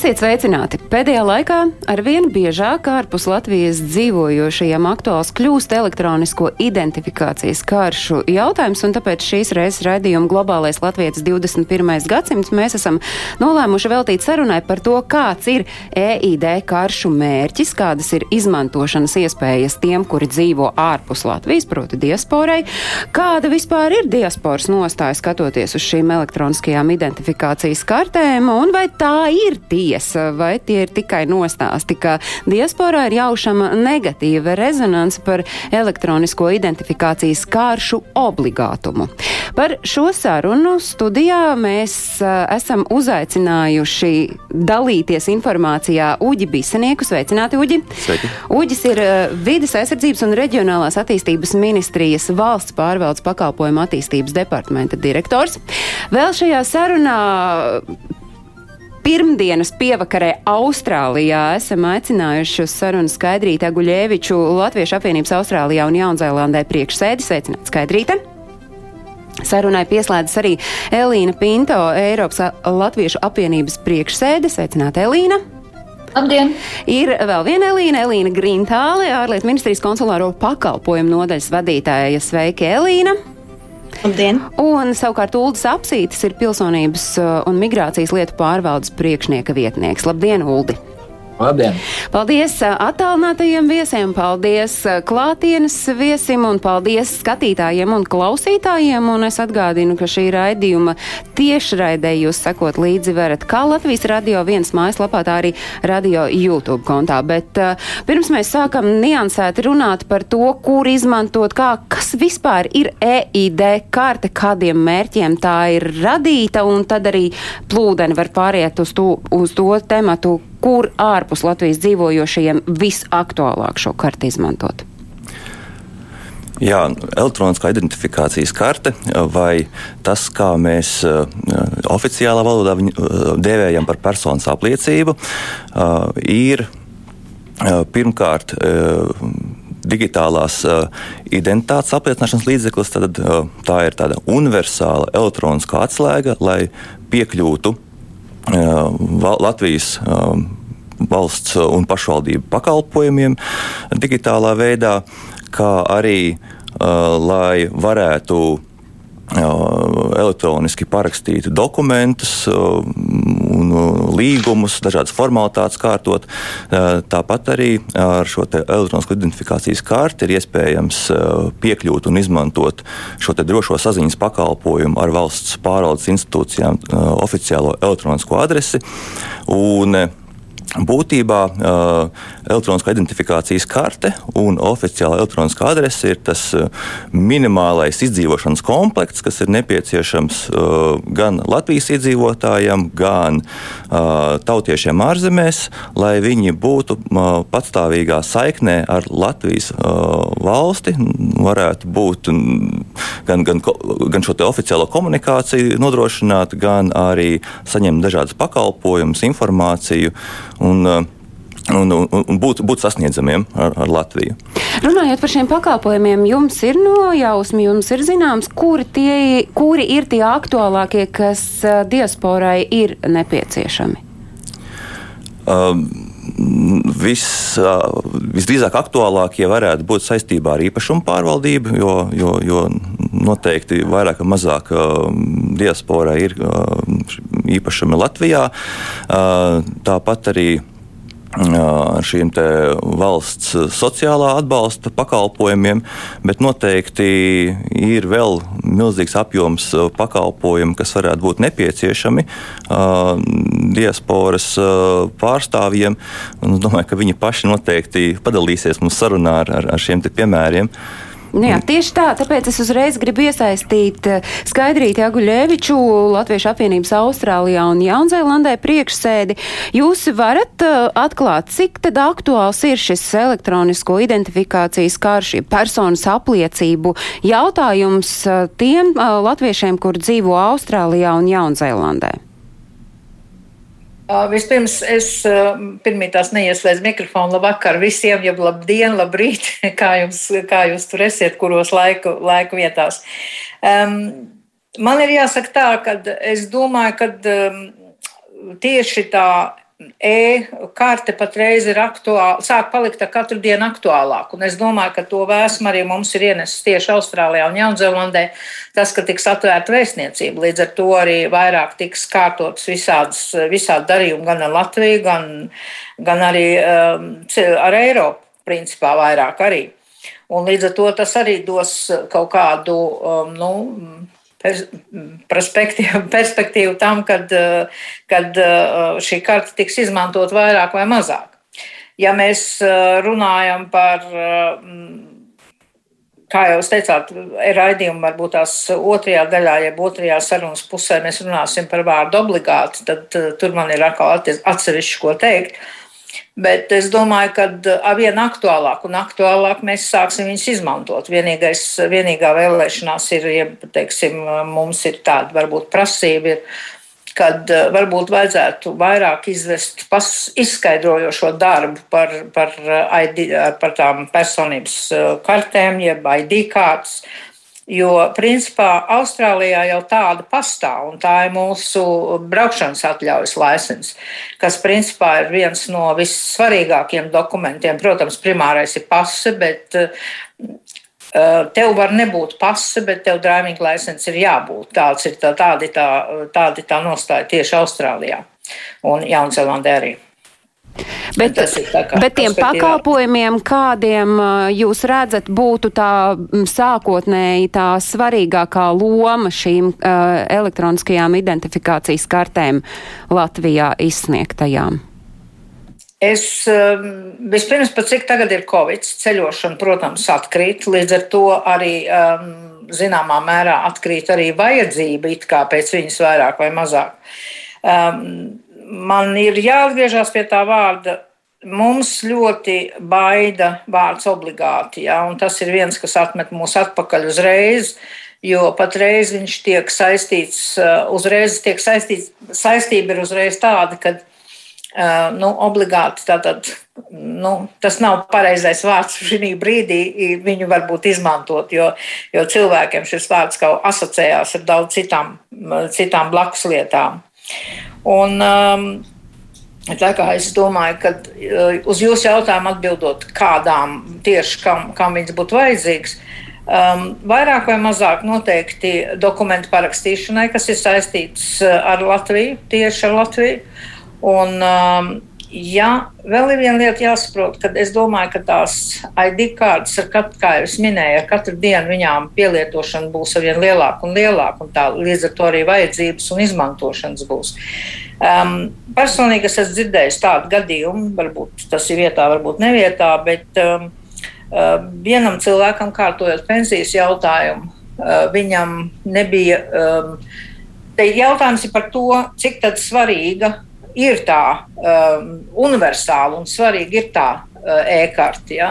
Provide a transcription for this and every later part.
Esiet sveicināti! Pēdējā laikā arvien biežāk ārpus Latvijas dzīvojošajiem aktuāls kļūst elektronisko identifikācijas karšu jautājums, un tāpēc šīs reizes raidījuma globālais Latvijas 21. gadsimts mēs esam nolēmuši veltīt sarunai par to, kāds ir EID karšu mērķis, kādas ir izmantošanas iespējas tiem, kuri dzīvo ārpus Latvijas, proti diasporai, kāda vispār ir diasporas nostāja skatoties uz šīm elektroniskajām identifikācijas kartēm, un vai tā ir tiesa, vai tie ir tikai nostāsti, ka diasporā ir jaušama negatīva rezonance par elektronisko identifikācijas kāršu obligātumu. Par šo sarunu studijā mēs uh, esam uzaicinājuši dalīties informācijā Uģi Bisenieku. Sveicināti, Uģi! Sveiki. Uģis ir uh, vides aizsardzības un reģionālās attīstības ministrijas valsts pārvaldes pakalpojumu attīstības departamenta direktors. Vēl šajā sarunā Pirmdienas pievakarē Austrālijā esam aicinājuši uz sarunu Skaidrītu Aguļēviču Latviešu apvienības Austrālijā un Jaunzēlandē priekšsēdi. Sveicināt, Skaidrīte! Sarunai pieslēdzas arī Elīna Pinto, Eiropas Latviešu apvienības priekšsēde. Sveicināta, Elīna! Labdien! Ir vēl viena Elīna, Elīna Grintāle, ārlietu ministrijas konsulāro pakalpojumu nodaļas vadītāja. Sveiki, Elīna! Labdien! Un savukārt Uldis Apsītis ir pilsonības uh, un migrācijas lietu pārvaldes priekšnieka vietnieks. Labdien, Uldi! Labdien! Paldies uh, attālinātajiem viesiem, paldies uh, klātienes viesim un paldies skatītājiem un klausītājiem. Un es atgādinu, ka šī raidījuma tiešraidē jūs sekot līdzi varat kā Latvijas radio viens mājaslapā, tā arī radio YouTube kontā. Bet uh, pirms mēs sākam niansēti runāt par to, kur izmantot, kā, kas vispār ir EID karte, kādiem mērķiem tā ir radīta, un tad arī plūdeni var pāriet uz to, uz to tematu, kur ārpus Latvijas dzīvojošajiem visaktuālāk šo karti izmantot. Jā, elektroniskā identifikācijas karte vai tas, kā mēs uh, oficiālā valodā viņu uh, dēvējam par personas apliecību, uh, ir pirmkārt. Digitālās identitātes apliecināšanas līdzeklis, tad tā ir tāda universāla elektroniskā atslēga, lai piekļūtu Latvijas valsts un pašvaldību pakalpojumiem digitālā veidā, kā arī lai varētu elektroniski parakstīt dokumentus un līgumus, dažādas formalitātes kārtot. Tāpat arī ar šo elektronisko identifikācijas karti ir iespējams piekļūt un izmantot šo drošo saziņas pakalpojumu ar valsts pārvaldes institūcijām oficiālo elektronisko adresi. Un, Būtībā uh, elektroniskā identifikācijas karte un oficiāla elektroniskā adrese ir tas uh, minimālais izdzīvošanas komplekts, kas ir nepieciešams uh, gan Latvijas iedzīvotājiem, gan tautiešiem ārzemēs, lai viņi būtu patstāvīgā saiknē ar Latvijas valsti, varētu būt gan, gan, gan šo oficiālo komunikāciju nodrošināt, gan arī saņemt dažādas pakalpojumus, informāciju un, un, un, un būt, būt sasniedzamiem ar, ar Latviju. Runājot par šiem pakalpojumiem, jums ir nojausmi, jums ir zināms, kuri, tie, kuri ir tie aktuālākie, kas diasporai ir nepieciešami? Um, vis, visdrīzāk aktuālākie varētu būt saistībā ar īpašumu pārvaldību, jo, jo, jo noteikti vairāk vai mazāk diasporā ir īpašumi Latvijā. Tāpat arī ar šīm valsts sociālā atbalsta pakalpojumiem, bet noteikti ir vēl milzīgs apjoms pakalpojumu, kas varētu būt nepieciešami uh, diasporas uh, pārstāvjiem. Es domāju, ka viņi paši noteikti padalīsies mums sarunā ar, ar, ar šiem piemēriem. Nu jā, tieši tā, tāpēc es uzreiz gribu iesaistīt eh, Skaidrīti Aguļeviču, Latviešu apvienības Austrālijā un Jaunzēlandē priekšsēdi. Jūs varat uh, atklāt, cik tad aktuāls ir šis elektronisko identifikācijas karš, personas apliecību jautājums uh, tiem latviešiem, kur dzīvo Austrālijā un Jaunzēlandē? Vispirms es pirmītās neieslēdzu mikrofonu. Labvakar visiem, jau labdien, labrīt, kā jums, kā jūs tur esiet, kuros laiku, laiku vietās. Um, man ir jāsaka tā, ka es domāju, ka um, tieši tā e-karte patreiz ir aktuāla, sāk palikt katru dienu aktuālāk. Un es domāju, ka to vēsmu arī mums ir ienesis tieši Austrālijā un Jaunzēlandē. Tas, ka tiks atvērta vēstniecība, līdz ar to arī vairāk tiks kārtotas visādas, visādi darījumi gan ar Latviju, gan, gan arī um, ar Eiropu, principā vairāk arī. Un līdz ar to tas arī dos kaut kādu, um, nu, perspektīvu, perspektīvu tam, kad, eh, kad eh, šī karte tiks izmantot vairāk vai mazāk. Ja mēs eh, runājam par, kā jau jūs teicāt, raidījumu varbūt tās otrajā daļā, jeb otrajā sarunas pusē mēs runāsim par vārdu obligāti, tad tur man ir atkal atsevišķi ko teikt. Uh, Bet es domāju, ka arvien aktuālāk un aktuālāk mēs sāksim viņus izmantot. Vienīgais, vienīgā vēlēšanās ir, ja teiksim, mums ir tāda varbūt prasība, ir, kad varbūt vajadzētu vairāk izvest pas, izskaidrojošo darbu par, par, ID, par tām personības kartēm, jeb ID kārtas Jo, principā, Austrālijā jau tāda pastāv, un tā ir mūsu braukšanas atļaujas licences, kas, principā, ir viens no vissvarīgākajiem dokumentiem. Protams, primārais ir pase, bet uh, tev var nebūt pase, bet tev driving license ir jābūt. Tāds ir tā, tādi tā, tādi tā nostāja tieši Austrālijā un Jaunzēlandē arī. Bet, bet tiem pakalpojumiem, kādiem jūs redzat, būtu tā sākotnēji tā svarīgākā loma šīm uh, elektroniskajām identifikācijas kartēm Latvijā izsniegtajām? Es vispirms pat cik tagad ir Covid, ceļošana, protams, atkrīt. Līdz ar to arī um, zināmā mērā atkrīt arī vajadzība it kā pēc viņas vairāk vai mazāk. Um, man ir jāatgriežas pie tā vārda. Mums ļoti baida vārds obligāti, ja, un tas ir viens, kas atmet mūs atpakaļ uzreiz, jo patreiz viņš tiek saistīts, uh, uzreiz tiek saistīts, saistība ir uzreiz tāda, ka uh, nu, obligāti tātad, nu, tas nav pareizais vārds šī brīdī, viņu varbūt izmantot, jo, jo cilvēkiem šis vārds kaut asociējās ar daudz citām, citām blakus lietām. Un, um, Tā kā es domāju, ka uh, uz jūsu jautājumu atbildot, kādām tieši kam, kam viņas būtu vajadzīgas, um, vairāk vai mazāk noteikti dokumentu parakstīšanai, kas ir saistīts uh, ar Latviju, tieši ar Latviju. Un, um, Ja vēl ir viena lieta jāsaprot, kad es domāju, ka tās ID kārtas, ar katru, kā jau es minēju, ar katru dienu viņām pielietošana būs arvien lielāka un lielāka, un tā līdz ar to arī vajadzības un izmantošanas būs. Um, personīgi es esmu dzirdējis tādu gadījumu, varbūt tas ir vietā, varbūt nevietā, bet um, uh, vienam cilvēkam kārtojot pensijas jautājumu, uh, viņam nebija. Um, jautājums ir par to, cik svarīga ir tā um, universāla un svarīga ir tā uh, e-karte. Ja?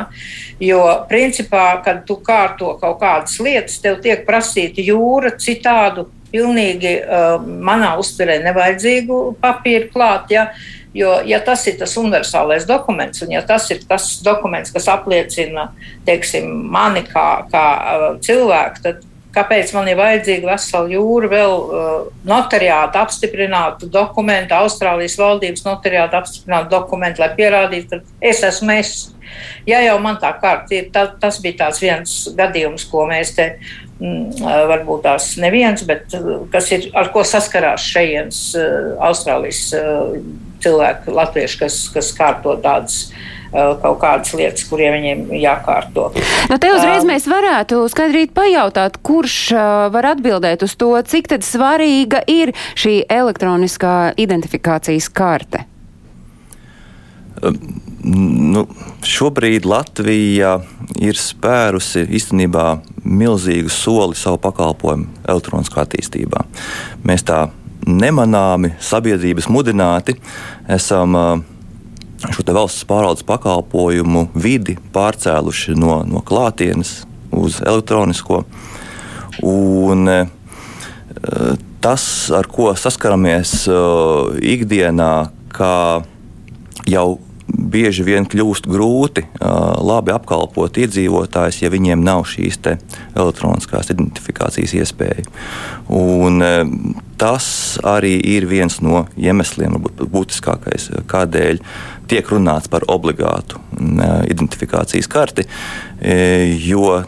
Jo, principā, kad tu kārto kaut kādas lietas, tev tiek prasīta jūra citādu, pilnīgi uh, manā uztverē nevajadzīgu papīru klāt. Ja? Jo, ja tas ir tas universālais dokuments, un ja tas ir tas dokuments, kas apliecina teiksim, mani kā, kā uh, cilvēku, tad Kāpēc man ir vajadzīga vesela jūra, vēl uh, notariāta apstiprinātu dokumentu, Austrālijas valdības notariāta apstiprinātu dokumentu, lai pierādītu, ka es esmu es. Ja jau man tā kārta ir, ta, tas bija tāds viens gadījums, ko mēs te mm, uh, varbūt tās neviens, bet uh, kas ir, ar ko saskarās šejienes uh, Austrālijas cilvēki, latvieši, kas, kas kārto tādas Uh, kaut kādas lietas, kuriem viņiem jākārto. Nu, te uzreiz um, mēs varētu skaidrīt pajautāt, kurš uh, var atbildēt uz to, cik tad svarīga ir šī elektroniskā identifikācijas karte. Nu, šobrīd Latvija ir spērusi īstenībā milzīgu soli savu pakalpojumu elektroniskā attīstībā. Mēs tā nemanāmi, sabiedrības mudināti esam uh, šo valsts pārvaldes pakalpojumu vidi pārcēluši no, no klātienes uz elektronisko. Un, e, tas, ar ko saskaramies e, ikdienā, ka jau bieži vien kļūst grūti uh, labi apkalpot iedzīvotājus, ja viņiem nav šīs elektroniskās identifikācijas iespēja. Un, tas arī ir viens no iemesliem, varbūt būtiskākais, kādēļ tiek runāts par obligātu uh, identifikācijas karti, jo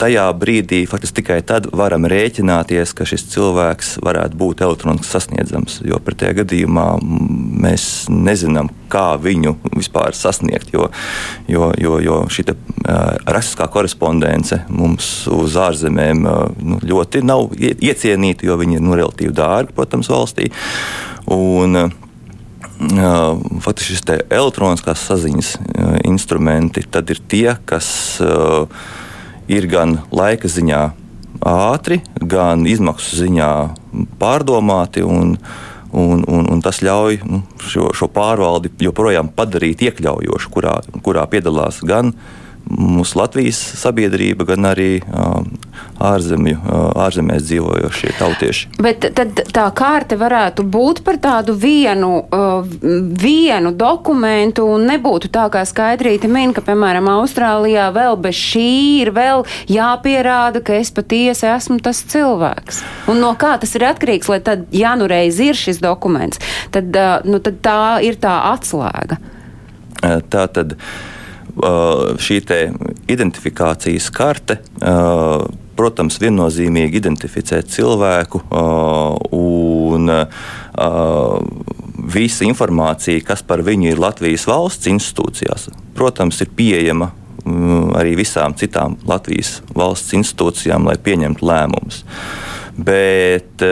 tajā brīdī faktiski tikai tad varam rēķināties, ka šis cilvēks varētu būt elektroniski sasniedzams. Jo pretējā gadījumā mēs nezinām, kā viņu vispār sasniegt. Jo, jo, jo, jo šī uh, rakstiskā korespondence mums uz ārzemēm nu, ļoti nav iecienīta, jo viņi ir nu, relatīvi dārgi, protams, valstī. Un, uh, Faktiski šis elektroniskās saziņas instrumenti ir tie, kas uh, ir gan laika ziņā ātri, gan izmaksu ziņā pārdomāti. Un, un, un, un tas ļauj nu, šo, šo pārvaldi joprojām padarīt iekļaujošu, kurā, kurā piedalās gan mūsu Latvijas sabiedrība, gan arī ārzemju, ārzemēs dzīvojošie tautieši. Bet tad tā kārta varētu būt par tādu vienu, vienu dokumentu un nebūtu tā, kā skaidrīti min, ka, piemēram, Austrālijā vēl bez šī ir vēl jāpierāda, ka es patiesi esmu tas cilvēks. Un no kā tas ir atkarīgs, lai tad, ja nu reiz ir šis dokuments, tad, nu, tad tā ir tā atslēga. Tā tad šī identifikācijas karte, protams, viennozīmīgi identificē cilvēku un visa informācija, kas par viņu ir Latvijas valsts institūcijās, protams, ir pieejama arī visām citām Latvijas valsts institūcijām, lai pieņemtu lēmumus. Bet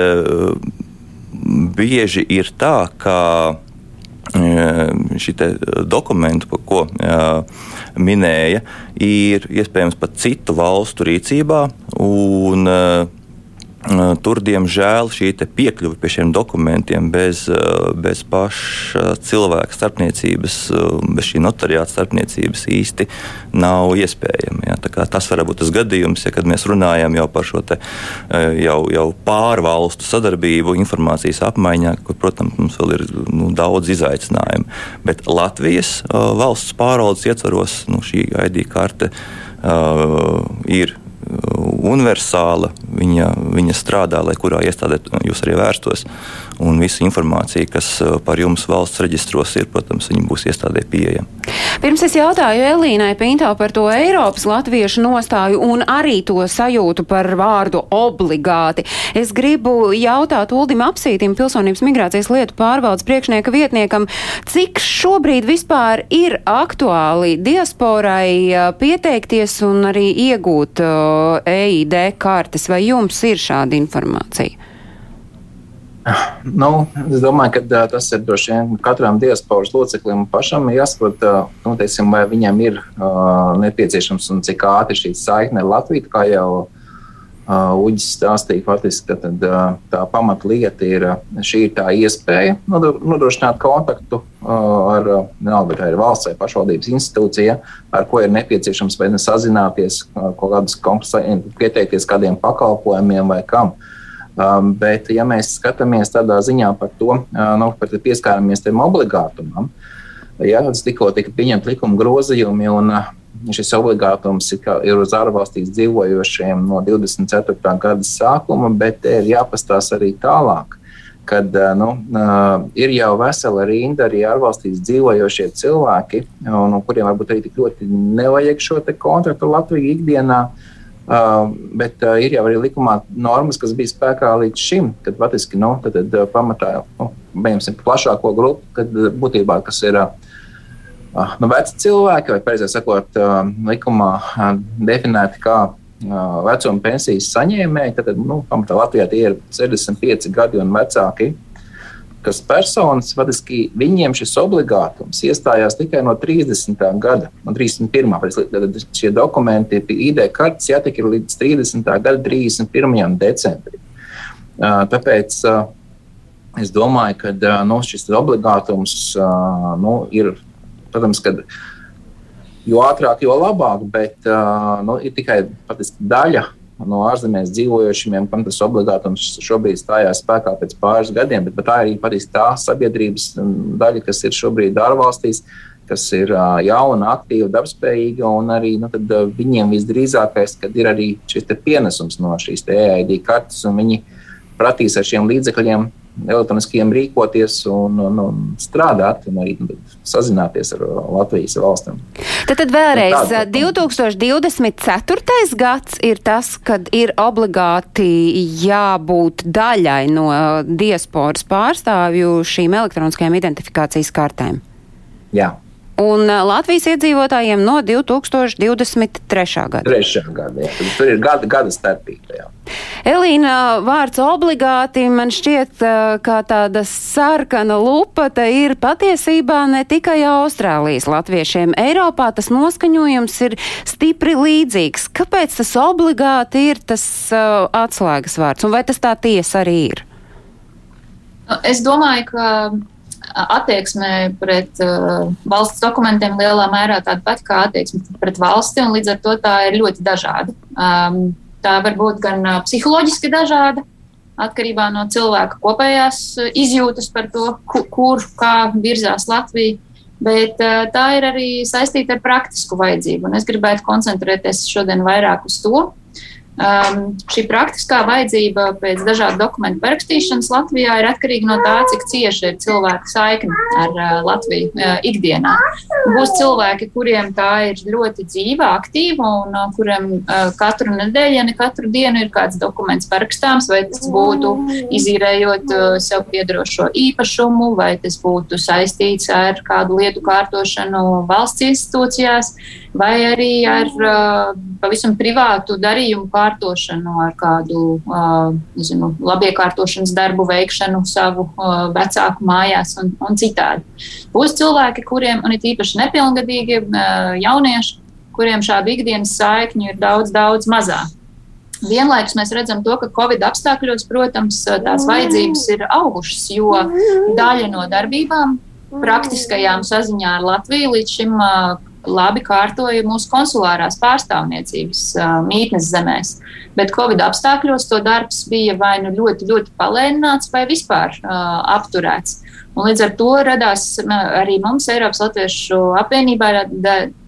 bieži ir tā, ka šī dokumenta, par ko minēja, ir iespējams pat citu valstu rīcībā. Un, Tur, diemžēl, šī piekļuve pie šiem dokumentiem bez, bez paša cilvēka starpniecības, bez šī notariāta starpniecības īsti nav iespējama. Ja? Tas var būt tas gadījums, ja, kad mēs runājam jau par šo te, jau, jau pārvalstu sadarbību, informācijas apmaiņā, kur, protams, mums vēl ir nu, daudz izaicinājumu. Bet Latvijas valsts pārvaldes ietvaros nu, šī ID karte uh, ir universāla. Viņa, viņa strādā, lai kurā iestādē jūs arī vērstos. Un visa informācija, kas uh, par jums valsts reģistros ir, protams, viņa būs iestādē pieejama. Pirms es jautāju Elīnai Pintā par to Eiropas latviešu nostāju un arī to sajūtu par vārdu obligāti. Es gribu jautāt Uldim Apsītim, pilsonības migrācijas lietu pārvaldes priekšnieka vietniekam, cik šobrīd vispār ir aktuāli diasporai uh, pieteikties un arī iegūt uh, EID kartes, vai jums ir šāda informācija? Nu, es domāju, ka tas ir droši vien katram diasporas loceklim pašam jāsaprot, nu, teiksim, vai viņam ir uh, nepieciešams un cik ātri šī saikne ar Latviju, kā jau Uģis stāstīja, faktiski ka tad, tā pamatlieta ir šī ir tā iespēja nodrošināt kontaktu ar, vienalga, vai valsts vai pašvaldības institūcija, ar ko ir nepieciešams vai sazināties, kādas pieteikties kādiem pakalpojumiem vai kam. Bet, ja mēs skatāmies tādā ziņā par to, nu, par pieskāramies tam obligātumam, ja tas tikko tika pieņemta likuma grozījumi, un šis obligātums ir, ir uz ārvalstīs dzīvojošiem no 24. gada sākuma, bet ir jāpastāsta arī tālāk. Kad uh, nu, uh, ir jau vesela rinda arī ārvalstīs dzīvojošie cilvēki, un, un kuriem varbūt arī tik ļoti nevajag šo kontraktu Latviju ikdienā, uh, bet uh, ir jau arī likumā normas, kas bija spēkā līdz šim, kad patiesībā nu, tad, tad, pamatā nu, mēģināsim plašāko grupu, kad būtībā kas ir uh, nu, veci cilvēki, vai precīzāk sakot, uh, likumā uh, definēti kā uh, vecuma pensijas saņēmēji. Tad, nu, pamatā Latvijā tie ir 65 gadi un vecāki kas personas, faktiski viņiem šis obligātums iestājās tikai no 30. gada, no 31. Tad šie dokumenti, ID kartes jātiek līdz 30. gada 31. decembrim. Tāpēc es domāju, ka nu, šis obligātums nu, ir, protams, kad jo ātrāk, jo labāk, bet nu, ir tikai patiski daļa no ārzemēs dzīvojošiem, kam tas obligātums šobrīd stājās spēkā pēc pāris gadiem, bet tā ir arī patiesībā tā sabiedrības daļa, kas ir šobrīd ārvalstīs, kas ir jauna, aktīva, darbspējīga, arī nu, viņiem visdrīzākais, ir arī šis pienesums no šīs EID kartes, un viņi pratīs ar šiem līdzekļiem elektroniskiem rīkoties un, un, un strādāt, un arī nu, sazināties ar Latvijas valstīm. Tad, tad vēlreiz, Tāda, 2024. gads ir tas, kad ir obligāti jābūt daļai no diasporas pārstāvju šīm elektroniskajām identifikācijas kartēm. Jā un Latvijas iedzīvotājiem no 2023. gada. Trešā gada, jā. Tur ir gada, gada starpība. Jā. Elīna, vārds obligāti man šķiet, kā tāda sarkana lupa, te ir patiesībā ne tikai Austrālijas latviešiem. Eiropā tas noskaņojums ir stipri līdzīgs. Kāpēc tas obligāti ir tas uh, atslēgas vārds, un vai tas tā tiesa arī ir? Es domāju, ka attieksme pret uh, valsts dokumentiem lielā mērā tāda pati kā attieksme pret valsti, un līdz ar to tā ir ļoti dažāda. Um, tā var būt gan uh, psiholoģiski dažāda, atkarībā no cilvēka kopējās uh, izjūtas par to, kur, kur kā virzās Latvija. Bet uh, tā ir arī saistīta ar praktisku vajadzību. Un es gribētu koncentrēties šodien vairāk uz to, Um, šī praktiskā vajadzība pēc dažādu dokumentu parakstīšanas Latvijā ir atkarīga no tā, cik cieši ir cilvēka saikne ar uh, Latviju uh, ikdienā. Būs cilvēki, kuriem tā ir ļoti dzīva, aktīva un uh, kuriem uh, katru nedēļu, ja ne katru dienu ir kāds dokuments parakstāms, vai tas būtu izīrējot uh, sev piedarošo īpašumu, vai tas būtu saistīts ar kādu lietu kārtošanu valsts institūcijās, vai arī ar uh, pavisam privātu darījumu kārtošanu, ar kādu nezinu, labiekārtošanas darbu veikšanu savu vecāku mājās un, un citādi. Būs cilvēki, kuriem, un it īpaši nepilngadīgi jaunieši, kuriem šādu ikdienas saikņu ir daudz, daudz mazāk. Vienlaikus mēs redzam, to, ka Covid apstākļos, protams, tās vajadzības ir augušas, jo daļa no darbībām, praktiskajām saziņā ar Latviju līdz šim labi kārtoja mūsu konsulārās pārstāvniecības mītnes zemēs. Bet Covid apstākļos to darbs bija vai nu ļoti, ļoti palēnināts, vai vispār apturēts. Un līdz ar to radās arī mums, Eiropas Latviešu apvienībā,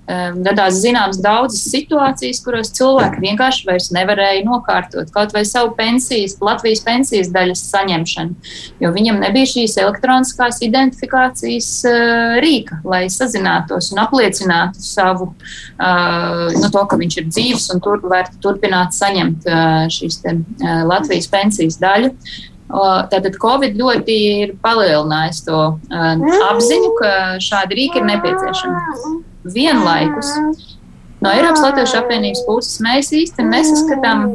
radās zināmas daudzas situācijas, kuros cilvēki vienkārši vairs nevarēja nokārtot kaut vai savu pensijas, Latvijas pensijas daļas saņemšanu, jo viņam nebija šīs elektroniskās identifikācijas uh, rīka, lai sazinātos un apliecinātu savu, uh, nu, to, ka viņš ir dzīves un tur var turpināt saņemt uh, šīs te, uh, Latvijas pensijas daļu. Tātad Covid ļoti ir palielinājis to uh, apziņu, ka šādi rīki ir nepieciešami vienlaikus. No Eiropas Latvijas apvienības puses mēs īsti nesaskatām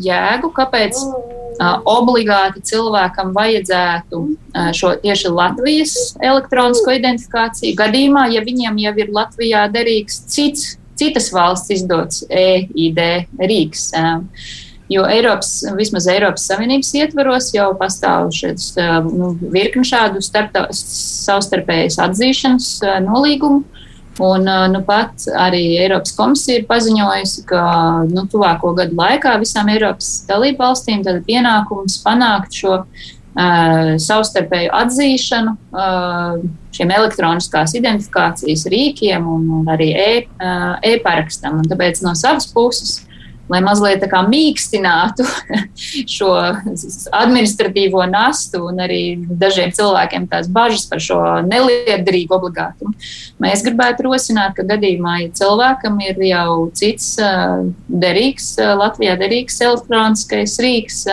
jēgu, kāpēc uh, obligāti cilvēkam vajadzētu uh, šo tieši Latvijas elektronisko identifikāciju gadījumā, ja viņiem jau ir Latvijā derīgs cits, citas valsts izdots EID rīks. Uh, Jo Eiropas, vismaz Eiropas Savienības ietvaros jau pastāv šis, nu, virkni šādu savstarpējas atzīšanas nolīgumu. Un, nu, pat arī Eiropas komisija ir paziņojusi, ka nu, tuvāko gadu laikā visām Eiropas dalību valstīm ir pienākums panākt šo uh, savstarpēju atzīšanu uh, šiem elektroniskās identifikācijas rīkiem un, un arī e-parakstam. E tāpēc no savas puses lai mazliet mīkstinātu šo administratīvo nastu un arī dažiem cilvēkiem tās bažas par šo neliederīgu obligātumu. Mēs gribētu rosināt, ka gadījumā, ja cilvēkam ir jau cits derīgs, Latvijā derīgs elektroniskais rīks,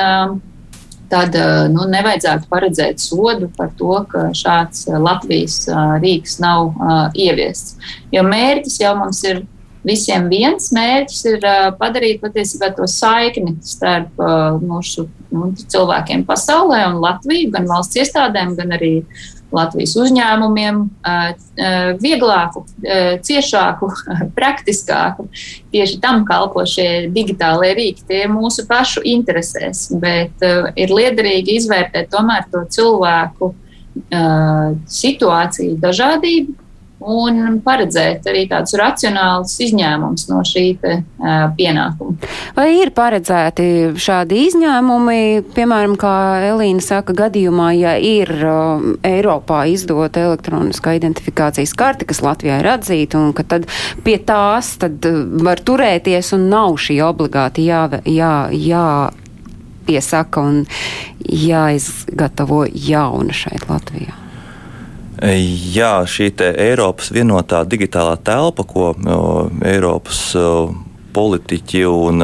tad nu, nevajadzētu paredzēt sodu par to, ka šāds Latvijas rīks nav ieviests. Jo mērķis jau mums ir visiem viens mērķis ir padarīt patiesībā to saikni starp mūsu nu, cilvēkiem pasaulē un Latviju, gan valsts iestādēm, gan arī Latvijas uzņēmumiem vieglāku, ciešāku, praktiskāku. Tieši tam kalpo šie digitālie rīki. Tie ir mūsu pašu interesēs, bet ir liederīgi izvērtēt tomēr to cilvēku situāciju, dažādību un paredzēt arī tādus racionālus izņēmumus no šī te, uh, pienākuma. Vai ir paredzēti šādi izņēmumi, piemēram, kā Elīna saka, gadījumā, ja ir uh, Eiropā izdota elektroniskā identifikācijas karte, kas Latvijā ir atzīta, un ka tad pie tās tad var turēties un nav šī obligāti jā, jā, jā piesaka un jāizgatavo jauna šeit Latvijā? Jā, šī Eiropas vienotā digitālā telpa, ko Eiropas politiķi un,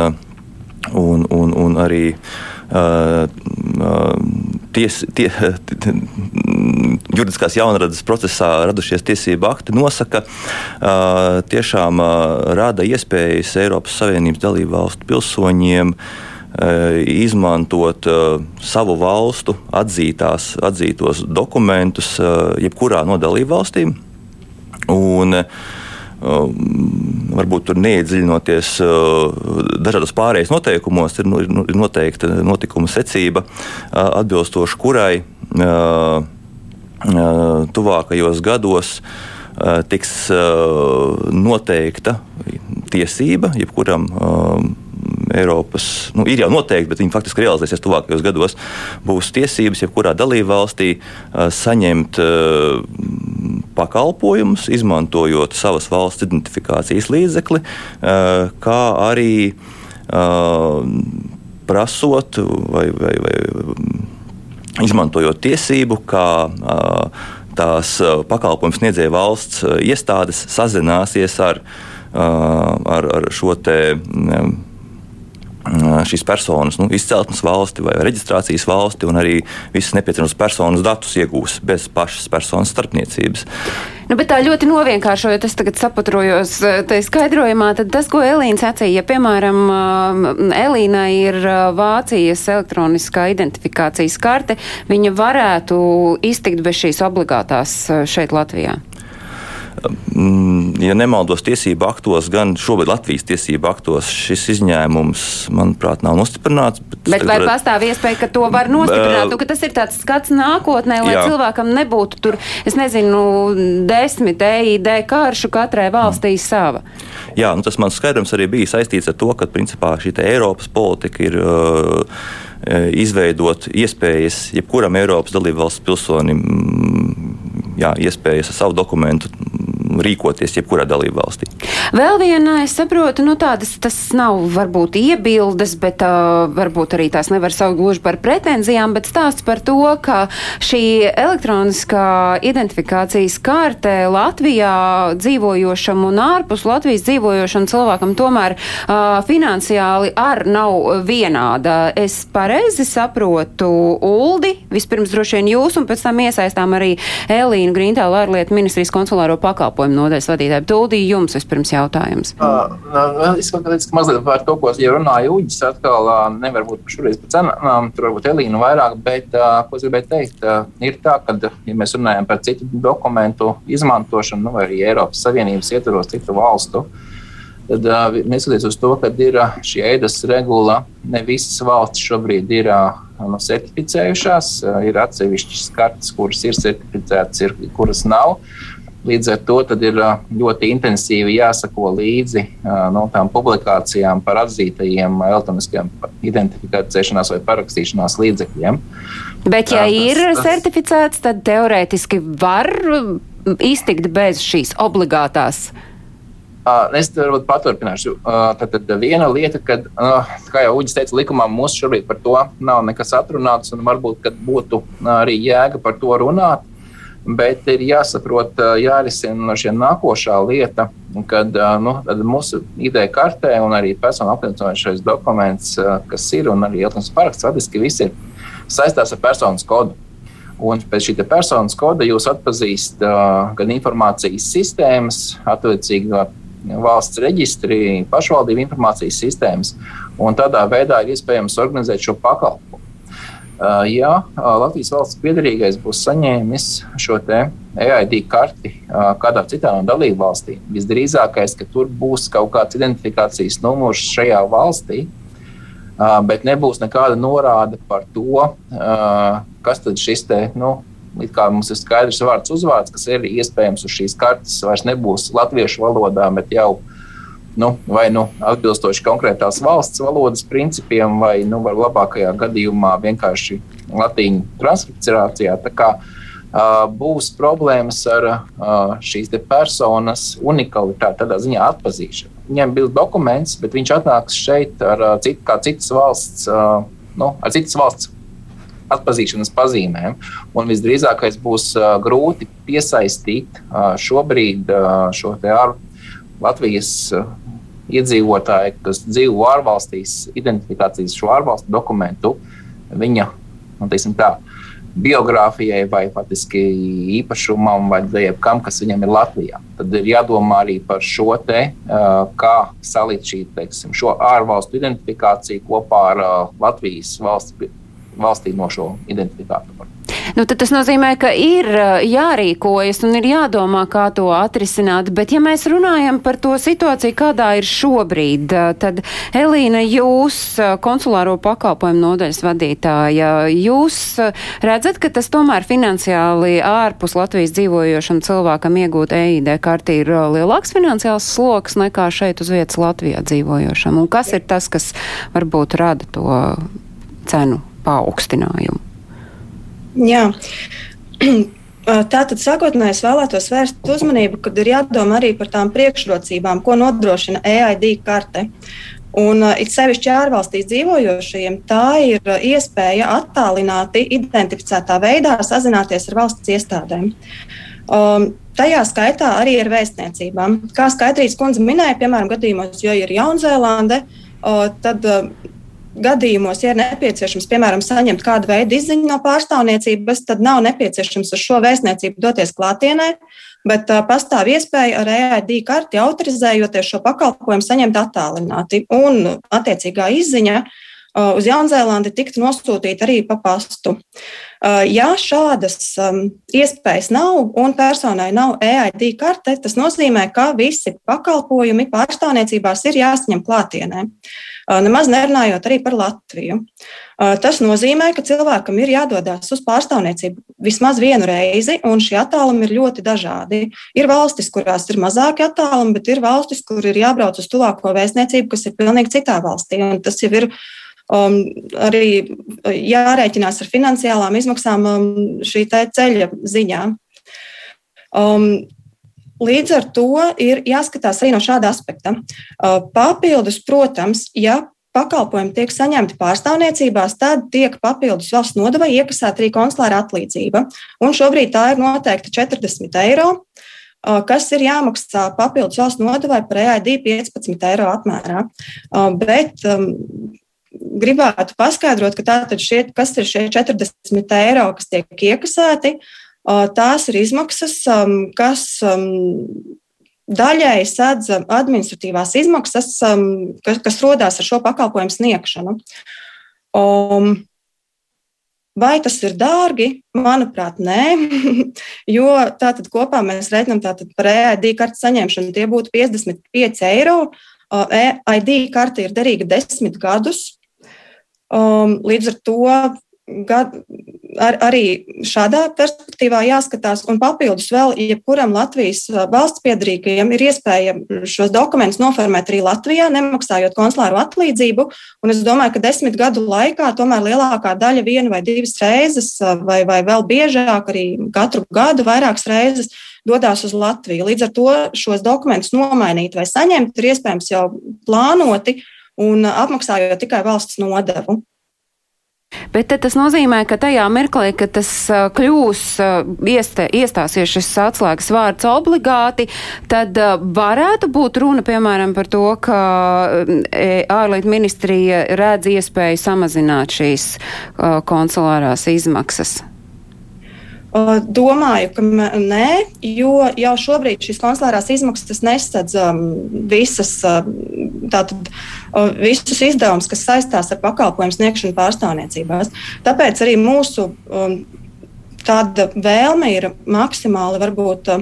un, un, un arī uh, ties, tie, juridiskās jaunradas procesā radušies tiesību akti nosaka, uh, tiešām uh, rada iespējas Eiropas Savienības dalību valstu pilsoņiem uh, izmantot uh, savu valstu atzītās, atzītos dokumentus uh, jebkurā no dalību valstīm. Un, varbūt tur neiedziļinoties dažādos pārējais noteikumos, ir noteikta notikuma secība, atbilstoši kurai tuvākajos gados tiks noteikta tiesība jebkuram Eiropas, nu, ir jau noteikti, bet viņi faktiski realizēsies tuvākajos gados, būs tiesības jebkurā dalībvalstī uh, saņemt uh, pakalpojumus, izmantojot savas valsts identifikācijas līdzekli, uh, kā arī prasot vai, vai, vai izmantojot tiesību, kā tās pakalpojumu sniedzēja valsts iestādes sazināsies ar, ar, ar šo te šīs personas nu, izcelsmes valsti vai reģistrācijas valsti, un arī visas nepieciešamos personas datus iegūs bez pašas personas starpniecības. Nu, bet tā ļoti novienkāršojot, es tagad sapatrojos tajā skaidrojumā, tad tas, ko Elīna sacīja, ja, piemēram, Elīna ir Vācijas elektroniskā identifikācijas karte, viņa varētu iztikt bez šīs obligātās šeit Latvijā. Mm, ja nemaldos tiesību aktos, gan šobrīd Latvijas tiesību aktos šis izņēmums, manuprāt, nav nostiprināts. Bet, bet vai var... pastāv iespēja, ka to var nostiprināt? Uh, ka tas ir tāds skats nākotnē, lai jā. cilvēkam nebūtu tur, es nezinu, desmit EID karšu katrai valstī mm. sava. Jā, nu tas mans skaidrums arī bija saistīts ar to, ka principā šī Eiropas politika ir. Uh, izveidot iespējas jebkuram Eiropas dalībvalsts pilsonim jā, iespējas ar savu dokumentu rīkoties jebkurā dalību valstī. Vēl viena, es saprotu, nu tādas tas nav varbūt iebildes, bet uh, varbūt arī tās nevar saukt gluži par pretenzijām, bet stāsts par to, ka šī elektroniskā identifikācijas karte Latvijā dzīvojošam un ārpus Latvijas dzīvojošam cilvēkam tomēr uh, finansiāli ar nav vienāda. Es pareizi saprotu Uldi, vispirms droši vien jūs, un pēc tam iesaistām arī Elīnu Grīntālu ārlietu ministrijas konsulāro pakalpojumu pakalpojumu nodaļas vadītāju. Tūlī jums vispirms jautājums. Uh, es skatos mazliet par to, ko ja runāja Uģis. Atkal uh, nevar būt šoreiz par cenām, tur varbūt Elīna vairāk, bet uh, ko es gribēju teikt, uh, ir tā, ka, ja mēs runājam par citu dokumentu izmantošanu, nu, vai arī Eiropas Savienības ietvaros citu valstu, tad uh, neskatoties uz to, ka ir uh, šī eidas regula, ne visas valstis šobrīd ir uh, nu, certificējušās. Ir atsevišķas kartes, kuras ir certificētas, ir, kuras nav. Līdz ar to ir ļoti intensīvi jāsako līdzi no tām publikācijām par atzītajiem elektroniskajiem identifikācijas vai parakstīšanās līdzekļiem. Bet, ja tas, ir tas... certificēts, tad teorētiski var iztikt bez šīs obligātās. Es varbūt paturpināšu. Tad, tad viena lieta, kad, kā jau Uģis teica, likumā mums šobrīd par to nav nekas atrunāts, un varbūt būtu arī jēga par to runāt bet ir jāsaprot, jārisina šī nākošā lieta, kad nu, mūsu ideja kartē un arī personu apliecinošais dokuments, kas ir, un arī elektronisks paraksts, faktiski viss ir saistās ar personas kodu. Un pēc šī personas koda jūs atpazīstat uh, gan informācijas sistēmas, attiecīgi valsts reģistri, pašvaldību informācijas sistēmas, un tādā veidā ir iespējams organizēt šo pakalpojumu. Uh, ja uh, Latvijas valsts piedarīgais būs saņēmis šo EID karti uh, kādā citā no dalību valstīm, visdrīzākais, ka tur būs kaut kāds identifikācijas numurs šajā valstī, bet nebūs nekāda norāde par to, kas tad šis te, nu, it kā mums ir skaidrs vārds uzvārds, kas ir iespējams uz šīs kartes, vairs nebūs latviešu valodā, bet jau nu, vai nu atbilstoši konkrētās valsts valodas principiem, vai nu, labākajā gadījumā vienkārši latīņu transkripcijā. Uh, būs problēmas ar uh, šīs personas unikalitāti, tādā ziņā atpazīšanu. Viņam bija dokuments, bet viņš atnāks šeit ar uh, citu, kā citas valsts, nu, ar citas valsts atpazīšanas pazīmēm. Un visdrīzākais būs grūti piesaistīt šobrīd šo ārā Latvijas iedzīvotāju, kas dzīvo ārvalstīs, identifikācijas šo ārvalstu dokumentu, viņa nu, tā, biogrāfijai vai patiesībā īpašumam vai jebkam, kas viņam ir Latvijā. Tad ir jādomā arī par šo te, kā salikt šī, teiksim, šo ārvalstu identifikāciju kopā ar Latvijas valsts, valstī no šo identifikātoru. Nu, tas nozīmē, ka ir jārīkojas un ir jādomā, kā to atrisināt. Bet, ja mēs runājam par to situāciju, kādā ir šobrīd, tad Elīna, jūs, konsulāro pakalpojumu nodaļas vadītāja, jūs redzat, ka tas tomēr finansiāli ārpus Latvijas dzīvojošam cilvēkam iegūt EID karti ir lielāks finansiāls sloks nekā šeit uz vietas Latvijā dzīvojošam? Un kas ir tas, kas varbūt rada to cenu paaugstinājumu? Jā. Tātad sākotnēji es vēlētos vērst uzmanību, kad ir jādomā arī par tām priekšrocībām, ko nodrošina EID karte. Un it sevišķi ārvalstīs dzīvojošajiem, tā ir iespēja attālināti, identificētā veidā sazināties ar valsts iestādēm. Um, tajā skaitā arī ar vēstniecībām. Kā Skaidrīs kundze minēja, piemēram, gadījumos, jo ir Jaunzēlande, uh, tad uh, gadījumos, ja ir nepieciešams, piemēram, saņemt kādu veidu izziņu no pārstāvniecības, tad nav nepieciešams uz šo vēstniecību doties klātienē, bet uh, pastāv iespēja ar EID karti autorizējoties šo pakalpojumu saņemt attālināti. Un attiecīgā izziņa uh, uz Jaunzēlandi tiktu nosūtīta arī pa pastu. Ja šādas iespējas nav un personai nav EID karte, tas nozīmē, ka visi pakalpojumi pārstāvniecībās ir jāsaņem klātienē. Nemaz nerunājot arī par Latviju. Tas nozīmē, ka cilvēkam ir jādodas uz pārstāvniecību vismaz vienu reizi, un šie attālumi ir ļoti dažādi. Ir valstis, kurās ir mazāki attālumi, bet ir valstis, kur ir jābrauc uz tuvāko vēstniecību, kas ir pilnīgi citā valstī. Tas jau ir um, arī jārēķinās ar finansiālām izmaksām um, šī ceļa ziņā. Um, Līdz ar to ir jāskatās arī no šāda aspekta. Uh, papildus, protams, ja pakalpojumi tiek saņemti pārstāvniecībās, tad tiek papildus valsts nodevai iekasēta arī konsulāra atlīdzība. Un šobrīd tā ir noteikta 40 eiro, uh, kas ir jāmaksā papildus valsts nodevai par EID 15 eiro apmērā. Uh, bet um, gribētu paskaidrot, ka tātad šie, kas ir šie 40 eiro, kas tiek iekasēti, uh, Tās ir izmaksas, kas daļai sedz administratīvās izmaksas, kas, kas rodās ar šo pakalpojumu sniegšanu. Um, Vai tas ir dārgi? Manuprāt, nē. jo tātad kopā mēs reiķinām par EID kartes saņemšanu. Tie būtu 55 eiro. EID karte ir derīga desmit gadus. Um, līdz ar to gad, ar, arī šādā perspektīvā jāskatās, un papildus vēl, jebkuram Latvijas valsts piedarīgajam ir iespēja šos dokumentus noformēt arī Latvijā, nemaksājot konsulāru atlīdzību. Un es domāju, ka desmit gadu laikā tomēr lielākā daļa vienu vai divas reizes, vai, vai vēl biežāk, arī katru gadu vairākas reizes dodas uz Latviju. Līdz ar to šos dokumentus nomainīt vai saņemt ir iespējams jau plānoti un apmaksājot tikai valsts nodevu. Bet tas nozīmē, ka tajā mirklī, kad tas kļūs, iestē, iestāsies šis atslēgas vārds obligāti, tad varētu būt runa, piemēram, par to, ka ārlietu ministrija redz iespēju samazināt šīs konsulārās izmaksas. Domāju, ka nē, jo jau šobrīd šīs konsulārās izmaksas nesadz um, visas, tātad, visus izdevumus, kas saistās ar pakalpojumu sniegšanu pārstāvniecībās. Tāpēc arī mūsu um, tāda vēlme ir maksimāli varbūt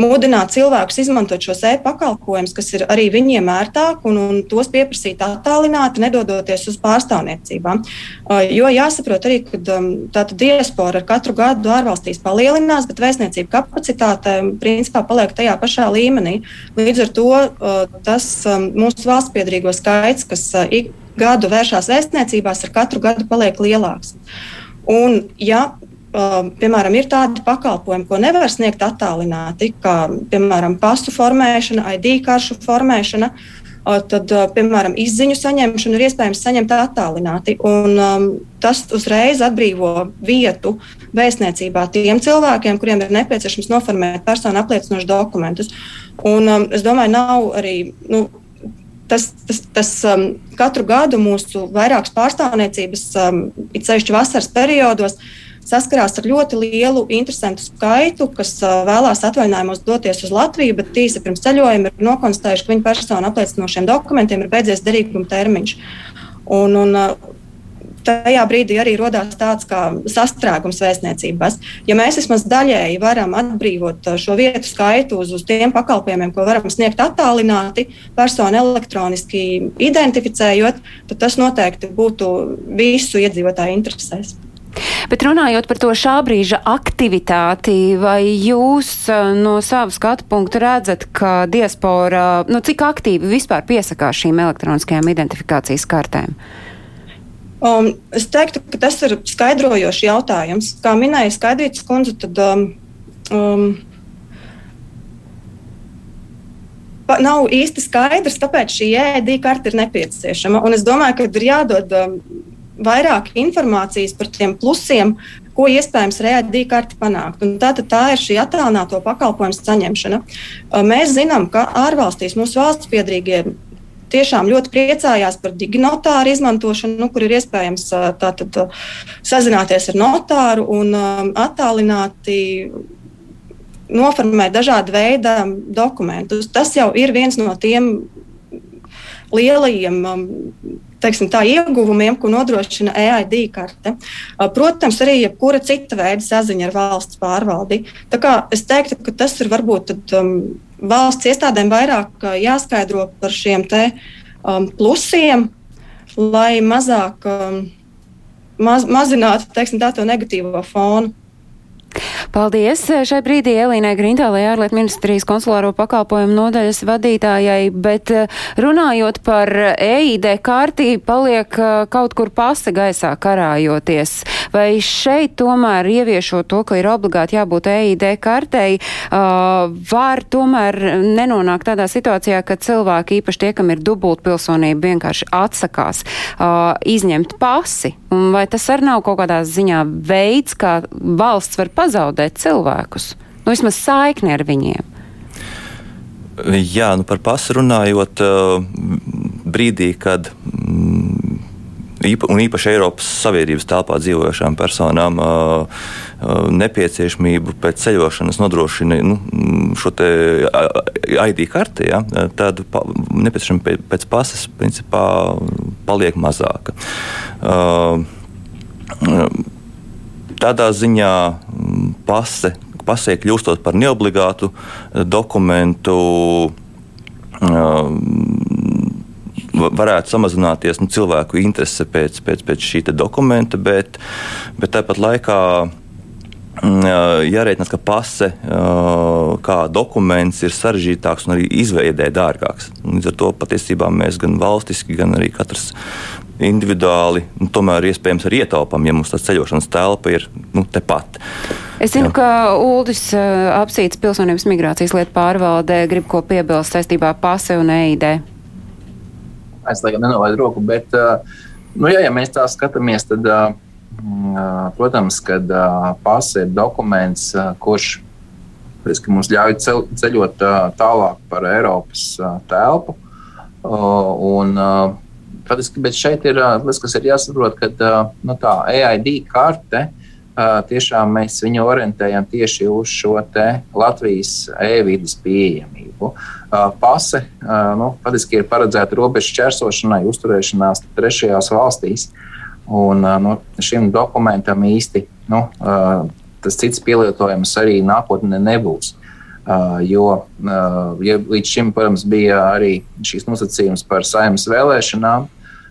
mudināt cilvēkus izmantot šos e-pakalpojumus, kas ir arī viņiem ērtāk, un, un tos pieprasīt attālināti, nedodoties uz pārstāvniecībām. Uh, jo jāsaprot arī, ka um, tāda diaspora ar katru gadu ārvalstīs palielinās, bet vēstniecība kapacitāte principā paliek tajā pašā līmenī. Līdz ar to uh, tas um, mūsu valsts piedrīgo skaits, kas uh, ik gadu vēršās vēstniecībās, ar katru gadu paliek lielāks. Un, ja Um, piemēram, ir tādi pakalpojumi, ko nevar sniegt attālināti, kā piemēram pasu formēšana, ID karšu formēšana. Tad, piemēram, izziņu saņemšanu ir iespējams saņemt attālināti. Un, um, tas uzreiz atbrīvo vietu vēstniecībā tiem cilvēkiem, kuriem ir nepieciešams noformēt personu apliecinošus dokumentus. Un, um, es domāju, nav arī. Nu, tas, tas, tas um, katru gadu mūsu vairākas pārstāvniecības, um, it sevišķi vasaras periodos, uh, saskarās ar ļoti lielu interesantu skaitu, kas vēlās atvaļinājumos doties uz Latviju, bet tīsi pirms ceļojuma ir nokonstatējuši, ka viņa persona apliecinošiem dokumentiem ir beidzies derīguma termiņš. Un, un, tajā brīdī arī radās tāds kā sastrēgums vēstniecībās. Ja mēs vismaz daļēji varam atbrīvot šo vietu skaitu uz, uz tiem pakalpojumiem, ko varam sniegt attālināti, personu elektroniski identificējot, tad tas noteikti būtu visu iedzīvotāju interesēs. Bet runājot par to šā brīža aktivitāti, vai jūs eh, no sava skatu punkta redzat, ka diaspora, nu, cik aktīvi vispār piesakās šīm elektroniskajām identifikācijas kartēm? Um, es teiktu, ka tas ir skaidrojošs jautājums. Kā minēja Skaidrītas kundze, tad um, um, nav īsti skaidrs, kāpēc šī ēdīja karte ir nepieciešama. Un es domāju, ka ir jādod um, vairāk informācijas par tiem plusiem, ko iespējams reāli karti panākt. Un tā, tā ir šī attālināto pakalpojumu saņemšana. Mēs zinām, ka ārvalstīs mūsu valsts piedrīgie tiešām ļoti priecājās par diginotāru izmantošanu, nu, kur ir iespējams tātad, sazināties ar notāru un attālināti noformēt dažādu veidu dokumentus. Tas jau ir viens no tiem lielajiem teiksim, tā, ieguvumiem, ko nodrošina EID karte. Protams, arī jebkura cita veida saziņa ar valsts pārvaldi. Tā kā es teiktu, ka tas ir varbūt tad, um, valsts iestādēm vairāk jāskaidro par šiem te, um, plusiem, lai mazāk um, maz, mazinātu teiksim, tā, to negatīvo fonu. Paldies šai brīdī Elīnai Grintālai ārlietu ministrijas konsulāro pakalpojumu nodaļas vadītājai, bet eh, runājot par EID kārtī, paliek eh, kaut kur pasta gaisā karājoties. Vai šeit tomēr ieviešot to, ka ir obligāti jābūt EID kartei, var tomēr nenonākt tādā situācijā, ka cilvēki, īpaši tie, kam ir dubultpilsonība, vienkārši atsakās izņemt pasi? Vai tas arī nav kaut kādā ziņā veids, kā valsts var pazaudēt cilvēkus? Nu, vismaz saikni ar viņiem. Jā, nu par pasu runājot, brīdī, kad mm, īpa, un īpaši Eiropas Savienības telpā dzīvojošām personām nepieciešamību pēc ceļošanas nodrošina nu, šo ID karti, ja, tad nepieciešamība pēc pasas principā paliek mazāka. Tādā ziņā pase, pasē kļūstot par neobligātu dokumentu varētu samazināties nu, cilvēku interese pēc, pēc, pēc šī dokumenta, bet, bet tāpat laikā. Mm, Jārēķinās, ka pase kā dokuments ir sarežģītāks un arī izveidē dārgāks. Līdz ar to patiesībā mēs gan valstiski, gan arī katrs individuāli, nu, tomēr iespējams arī ietaupām, ja mums tā ceļošanas telpa ir nu, tepat. Es zinu, Jā. ka Uldis apsīts pilsonības migrācijas lietu pārvaldē grib ko piebilst saistībā ar pase un EID es laikam nenolaidu roku, bet, nu, jā, ja mēs tā skatāmies, tad, protams, kad pasa ir dokuments, kurš mums ļauj ceļot tālāk par Eiropas telpu. Un, Faktiski, bet šeit ir tas, kas ir jāsaprot, ka nu, tā EID karte tiešām mēs viņu orientējam tieši uz šo Latvijas e-vidas pieejamību. Pase nu, patiesībā ir paredzēta robežu čērsošanai, uzturēšanās trešajās valstīs. Un, nu, šim dokumentam īsti nu, tas cits pielietojums arī nākotnē nebūs. Uh, jo uh, ja līdz šim, protams, bija arī šīs nosacījums par saimnes vēlēšanām,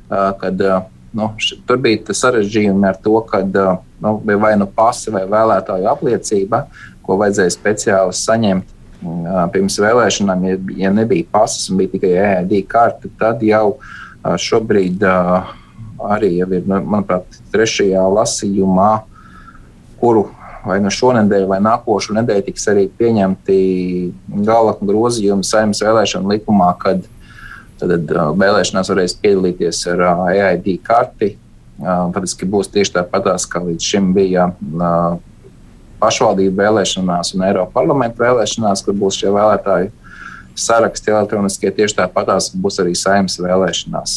kad uh, nu, tur bija sarežģījumi ar to, ka uh, nu, bija vai nu pasi vai vēlētāju apliecība, ko vajadzēja speciāli saņemt uh, pirms vēlēšanām. Ja, ja nebija pasas un bija tikai EID karte, tad jau uh, šobrīd uh, arī ir, nu, manuprāt, trešajā lasījumā, kuru vai no šonadēļ vai nākošo nedēļu tiks arī pieņemti gala grozījumi saimnes vēlēšanu likumā, kad tad, vēlēšanās varēs piedalīties ar EID karti. Patiesībā būs tieši tāpatās, kā līdz šim bija pašvaldību vēlēšanās un Eiropas parlamentu vēlēšanās, kur būs šie vēlētāji saraksti elektroniskie. Tieši tāpatās būs arī saimnes vēlēšanās.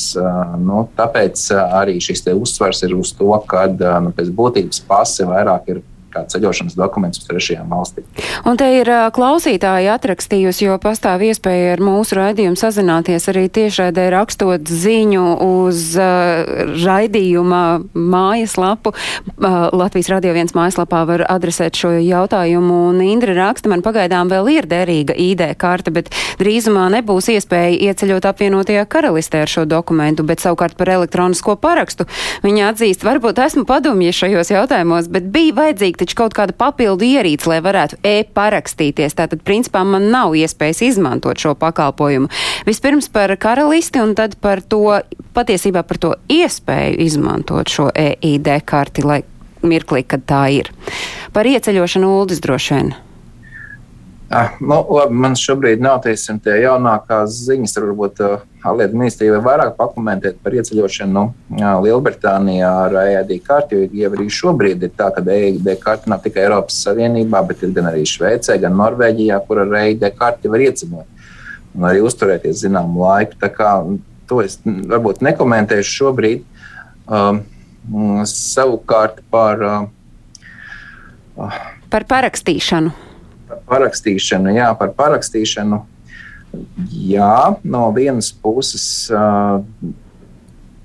Nu, tāpēc arī šis uzsvers ir uz to, ka nu, pēc būtības pasi vairāk ir kā ceļošanas dokuments uz trešajām valstīm. Un te ir klausītāji atrakstījusi, jo pastāv iespēja ar mūsu raidījumu sazināties arī tiešraidē rakstot ziņu uz uh, raidījuma mājaslapu. Uh, Latvijas radio viens mājaslapā var adresēt šo jautājumu, un Indra raksta, man pagaidām vēl ir derīga ID karte, bet drīzumā nebūs iespēja ieceļot apvienotajā karalistē ar šo dokumentu, bet savukārt par elektronisko parakstu viņa atzīst, varbūt esmu padomju šajos jautājumos, bet bija vajadzīgi taču kaut kāda papildu ierīce, lai varētu e-parakstīties. Tātad, principā, man nav iespējas izmantot šo pakalpojumu. Vispirms par karalisti un tad par to, patiesībā par to iespēju izmantot šo EID karti, lai mirklī, kad tā ir. Par ieceļošanu Uldis droši vien. Ah, nu, labi, man šobrīd nav teiksim, tie jaunākās ziņas. Varbūt Lietu ministrija vairāk pakomentēt par ieceļošanu nu, Lielbritānijā ar EID karti. Jo arī šobrīd ir tā, ka EID karti nav tikai Eiropas Savienībā, bet ir gan arī Šveicē, gan Norvēģijā, kur ar EID karti var ieceļot un arī uzturēties zināmu laiku. Tā kā to es varbūt nekomentēšu šobrīd. Um, savukārt par. Uh, par parakstīšanu parakstīšanu, jā, par parakstīšanu. Jā, no vienas puses uh,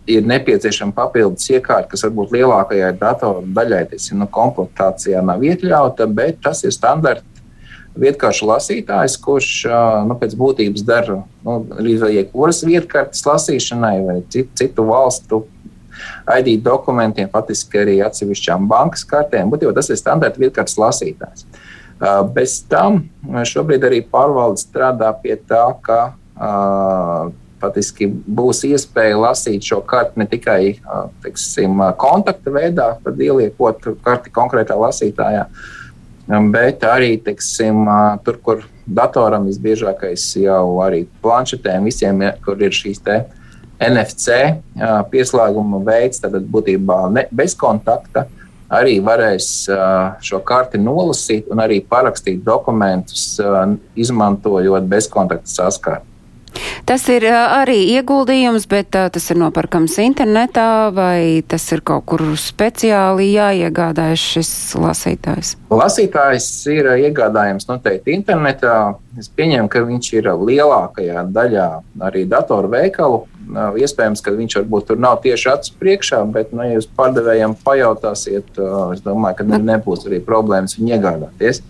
ir nepieciešama papildus iekārta, kas varbūt lielākajai datoru daļai teiksim, nu, komplektācijā nav iekļauta, bet tas ir standarta vietkāršu lasītājs, kurš nu, pēc būtības dara nu, arī jebkuras vietkartes lasīšanai vai citu, citu valstu ID dokumentiem, patiesībā arī atsevišķām bankas kartēm. Būtībā tas ir standarta vietkartes lasītājs. Uh, Bez tam šobrīd arī pārvalde strādā pie tā, ka patiesībā būs iespēja lasīt šo karti ne tikai teiksim, kontakta veidā, tad ieliekot karti konkrētā lasītājā, bet arī teiksim, tur, kur datoram visbiežākais jau arī planšetēm, visiem, kur ir šīs NFC pieslēguma veids, tad būtībā ne, bez kontakta. Uh, arī varēs šo karti nolasīt un arī parakstīt dokumentus, izmantojot bezkontaktu saskāri. Tas ir arī ieguldījums, bet tas ir nopērkams internetā vai tas ir kaut kur speciāli jāiegādājas šis lasītājs? Lasītājs ir iegādājams noteikti internetā. Es pieņemu, ka viņš ir lielākajā daļā arī datoru veikalu Iespējams, ka viņš varbūt tur nav tieši acu priekšā, bet, nu, ja jūs pārdevējiem pajautāsiet, es domāju, ka nebūs arī problēmas viņu iegādāties.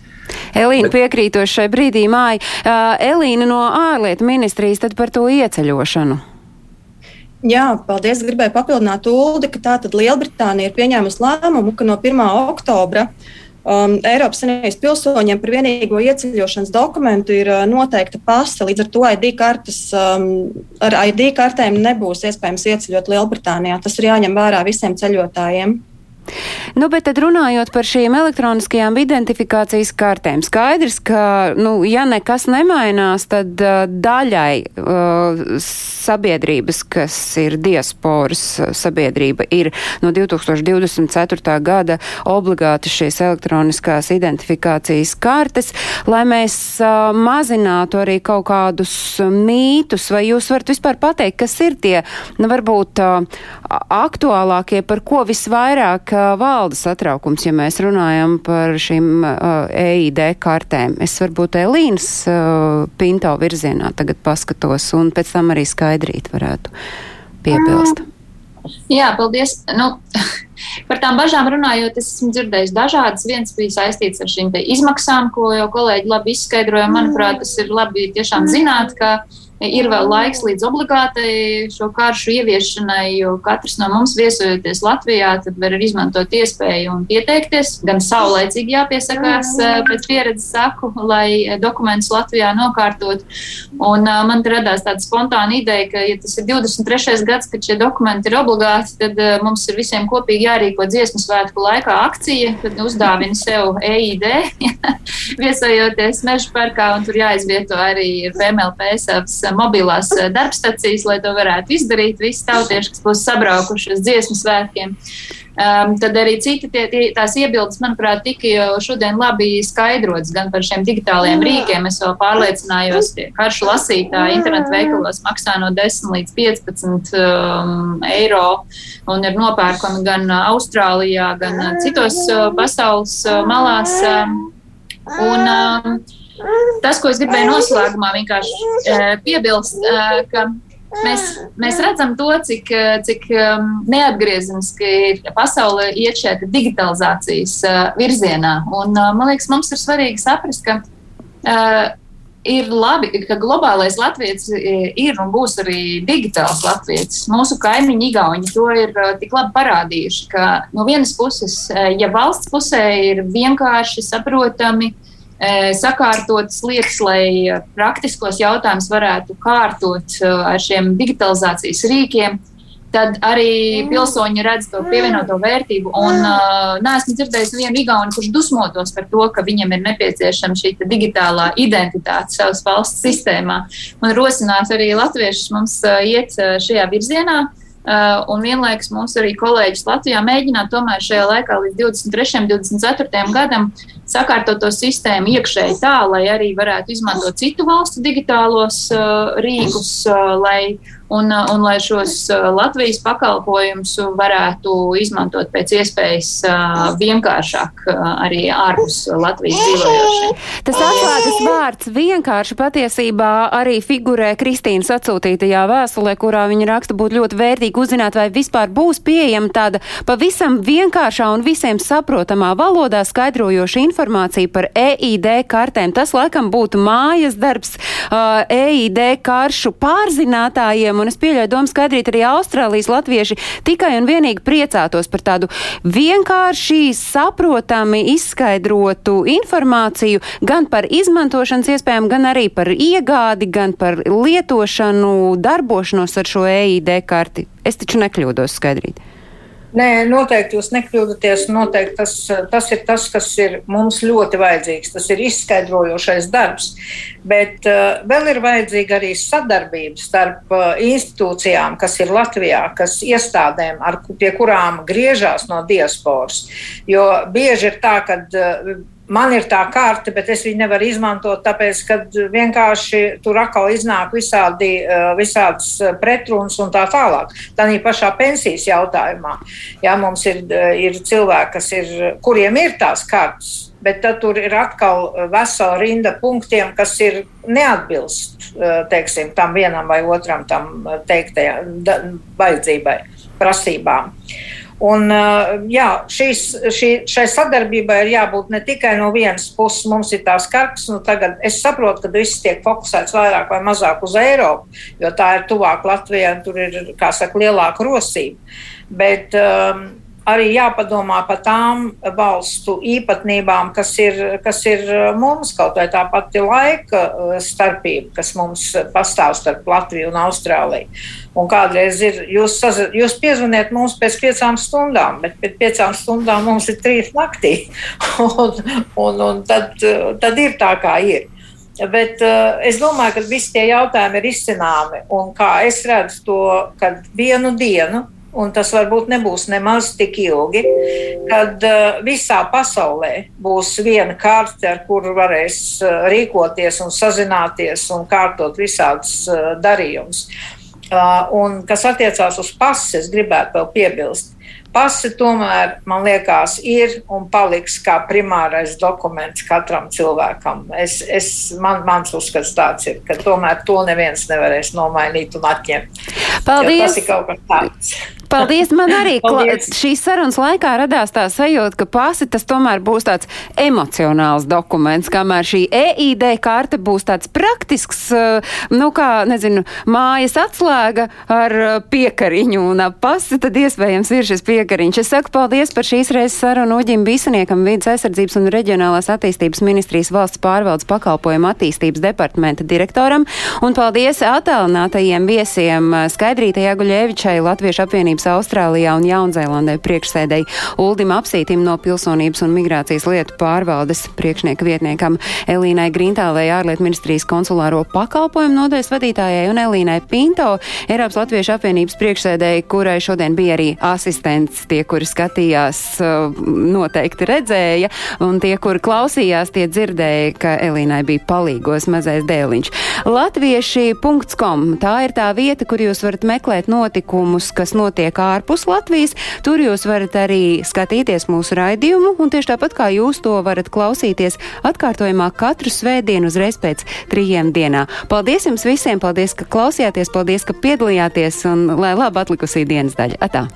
Elīna bet... piekrītoši šai brīdī māja. Uh, Elīna no ārlietu ministrijas tad par to ieceļošanu. Jā, paldies. Gribēju papildināt Uldi, ka tātad Lielbritānija ir pieņēmusi lēmumu, ka no 1. oktobra uh, um, Eiropas Savienības pilsoņiem par vienīgo ieceļošanas dokumentu ir uh, noteikta pasta. Līdz ar to ID kartes, um, ar ID kartēm nebūs iespējams ieceļot Lielbritānijā. Tas ir jāņem vērā visiem ceļotājiem. Nu, bet tad runājot par šīm elektroniskajām identifikācijas kartēm, skaidrs, ka, nu, ja nekas nemainās, tad uh, daļai uh, sabiedrības, kas ir diasporas sabiedrība, ir no 2024. gada obligāti šīs elektroniskās identifikācijas kartes, lai mēs uh, mazinātu arī kaut kādus mītus, vai jūs varat vispār pateikt, kas ir tie, nu, varbūt uh, aktuālākie, par ko visvairāk valda satraukums, ja mēs runājam par šīm uh, EID kartēm. Es varbūt Elīnas uh, Pinto virzienā tagad paskatos un pēc tam arī skaidrīt varētu piebilst. Jā, paldies. Nu, par tām bažām runājot, es esmu dzirdējis dažādas. Viens bija saistīts ar šīm izmaksām, ko jau kolēģi labi izskaidroja. Manuprāt, tas ir labi tiešām zināt, ka ir vēl laiks līdz obligātai šo karšu ieviešanai, jo katrs no mums viesojoties Latvijā, tad var izmantot iespēju un pieteikties. Gan saulēcīgi jāpiesakās, eh, pēc pieredzes saku, lai dokumentus Latvijā nokārtot. Un uh, man radās tāda spontāna ideja, ka, ja tas ir 23. gads, kad šie dokumenti ir obligāti, tad mums ir visiem kopīgi jārīko dziesmu svētku laikā akcija, kad uzdāvina sev EID, viesojoties meža parkā, un tur jāizvieto arī PMLP savas mobilās eh, darbstacijas, lai to varētu izdarīt visi tautieši, kas būs sabraukuši uz dziesmu svētkiem. Um, tad arī citi tie, tie, tās iebildes, manuprāt, tika jau šodien labi skaidrots gan par šiem digitālajiem rīkiem. Es vēl pārliecinājos, ka karšu lasītāji internetu veikalos maksā no 10 līdz 15 um, eiro un ir nopērkami gan Austrālijā, gan citos uh, pasaules uh, malās. Um, un, um, Tas, ko es gribēju noslēgumā vienkārši uh, piebilst, uh, ka mēs, mēs redzam to, cik, cik um, neatgriezeniski ir pasaule iet šeit digitalizācijas uh, virzienā. Un, uh, man liekas, mums ir svarīgi saprast, ka uh, ir labi, ka globālais latviečs ir un būs arī digitāls latviečs. Mūsu kaimiņi Igauni to ir tik labi parādījuši, ka no vienas puses, ja valsts pusē ir vienkārši saprotami, sakārtotas lietas, lai praktiskos jautājumus varētu kārtot ar šiem digitalizācijas rīkiem, tad arī pilsoņi redz to pievienoto vērtību. Un uh, neesmu dzirdējis nevienu igauni, kurš dusmotos par to, ka viņam ir nepieciešama šī digitālā identitāte savas valsts sistēmā. Un rosināt arī latviešus mums iet šajā virzienā. Uh, Uh, un vienlaikus mums arī kolēģis Latvijā mēģināt tomēr šajā laikā līdz 23. un 24. gadam sakārtot to sistēmu iekšēji tā, lai arī varētu izmantot citu valstu digitālos uh, rīkus, uh, lai un, uh, un lai šos uh, Latvijas pakalpojumus varētu izmantot pēc iespējas uh, vienkāršāk arī ārpus Latvijas dzīvojošiem. Tas atslēgas vārds vienkārši patiesībā arī figurē Kristīnas atsūtītajā vēstulē, kurā viņa raksta būtu ļoti vērtīgi uzzināt, vai vispār būs pieejama tāda pavisam vienkāršā un visiem saprotamā valodā skaidrojoša informācija par EID kartēm. Tas laikam būtu mājas darbs uh, EID karšu pārzinātājiem un es pieļauju domu skaidrīt arī Austrālijas latvieši tikai un vienīgi priecātos par tādu vienkārši saprotami izskaidrotu informāciju gan par izmantošanas iespējām, gan arī par iegādi, gan par lietošanu, darbošanos ar šo EID karti. Es taču nekļūdos skaidrīt. Nē, noteikti jūs nekļūdaties. Noteikti tas, tas ir tas, kas ir mums ļoti vajadzīgs. Tas ir izskaidrojošais darbs. Bet uh, vēl ir vajadzīga arī sadarbība starp uh, institūcijām, kas ir Latvijā, kas iestādēm, ar, pie kurām griežās no diasporas. Jo bieži ir tā, ka uh, man ir tā karte, bet es viņu nevaru izmantot, tāpēc, ka vienkārši tur atkal iznāk visādi, eh, visādas pretrunas un tā tālāk. Tā ir pašā pensijas jautājumā. Jā, mums ir, eh, ir cilvēki, ir, kuriem ir tās kartes. Bet tad tur ir atkal vesela rinda punktiem, kas ir neatbilst eh, teiksim, tam vienam vai otram tam teiktajam vajadzībai, prasībām. Uh, Un, jā, šīs, šī, šai sadarbībai ir jābūt ne tikai no vienas puses, mums ir tās kartes, nu tagad es saprotu, ka viss tiek fokusēts vairāk vai mazāk uz Eiropu, jo tā ir tuvāk Latvijai un tur ir, kā saka, lielāka rosība. Bet, um, arī jāpadomā par tām valstu īpatnībām, kas ir, kas ir mums, kaut vai tā pati laika uh, starpība, kas mums pastāv starp Latviju un Austrāliju. Un kādreiz ir, jūs, jūs piezvaniet mums pēc piecām stundām, bet pēc piecām stundām mums ir trīs naktī. un, un, un tad, tad ir tā, kā ir. Bet uh, es domāju, ka visi tie jautājumi ir izcināmi. Un kā es redzu to, kad vienu dienu un tas varbūt nebūs nemaz tik ilgi, kad uh, visā pasaulē būs viena karte, ar kuru varēs uh, rīkoties un sazināties un kārtot visādus uh, darījumus. Uh, un kas attiecās uz pases, es gribētu vēl piebilst. Pasi tomēr, man liekas, ir un paliks kā primārais dokuments katram cilvēkam. Es, es, man, mans uzskats tāds ir, ka tomēr to neviens nevarēs nomainīt un atņemt. Paldies! Jo tas ir kaut kas tāds. Paldies! Man arī Paldies. šīs sarunas laikā radās tā sajūta, ka pasi tas tomēr būs tāds emocionāls dokuments, kamēr šī EID karte būs tāds praktisks, eh, nu kā, nezinu, mājas atslēga ar eh, piekariņu un ap pasi, tad iespējams ir šis piekariņš. Es saku paldies par šīs reizes sarunu Uģim Bisaniekam, vidas aizsardzības un reģionālās attīstības ministrijas valsts pārvaldes pakalpojumu attīstības departamenta direktoram un paldies attālinātajiem viesiem eh, Skaidrītai Aguļevičai, Latviešu apvienības Austrālijā un Jaunzēlandē priekšsēdēji Uldim Apsītim no Pilsonības un migrācijas lietu pārvaldes priekšnieka vietniekam Elīnai Grintālei ārlietu ministrijas konsulāro pakalpojumu nodaļas vadītājai un Elīnai Pinto, Eiropas Latviešu apvienības priekšsēdēji, kurai šodien bija arī asistents. Tie, kuri skatījās, uh, noteikti redzēja, un tie, kuri klausījās, tie dzirdēja, ka Elīnai bija palīgos mazais dēliņš. Latvieši.com tā ir tā vieta, kur jūs varat meklēt notikumus, kas notiek ārpus Latvijas. Tur jūs varat arī skatīties mūsu raidījumu, un tieši tāpat kā jūs to varat klausīties atkārtojumā katru svētdienu uzreiz pēc trījiem dienā. Paldies jums visiem, paldies, ka klausījāties, paldies, ka piedalījāties, un lai labi atlikusī dienas daļa. Atā!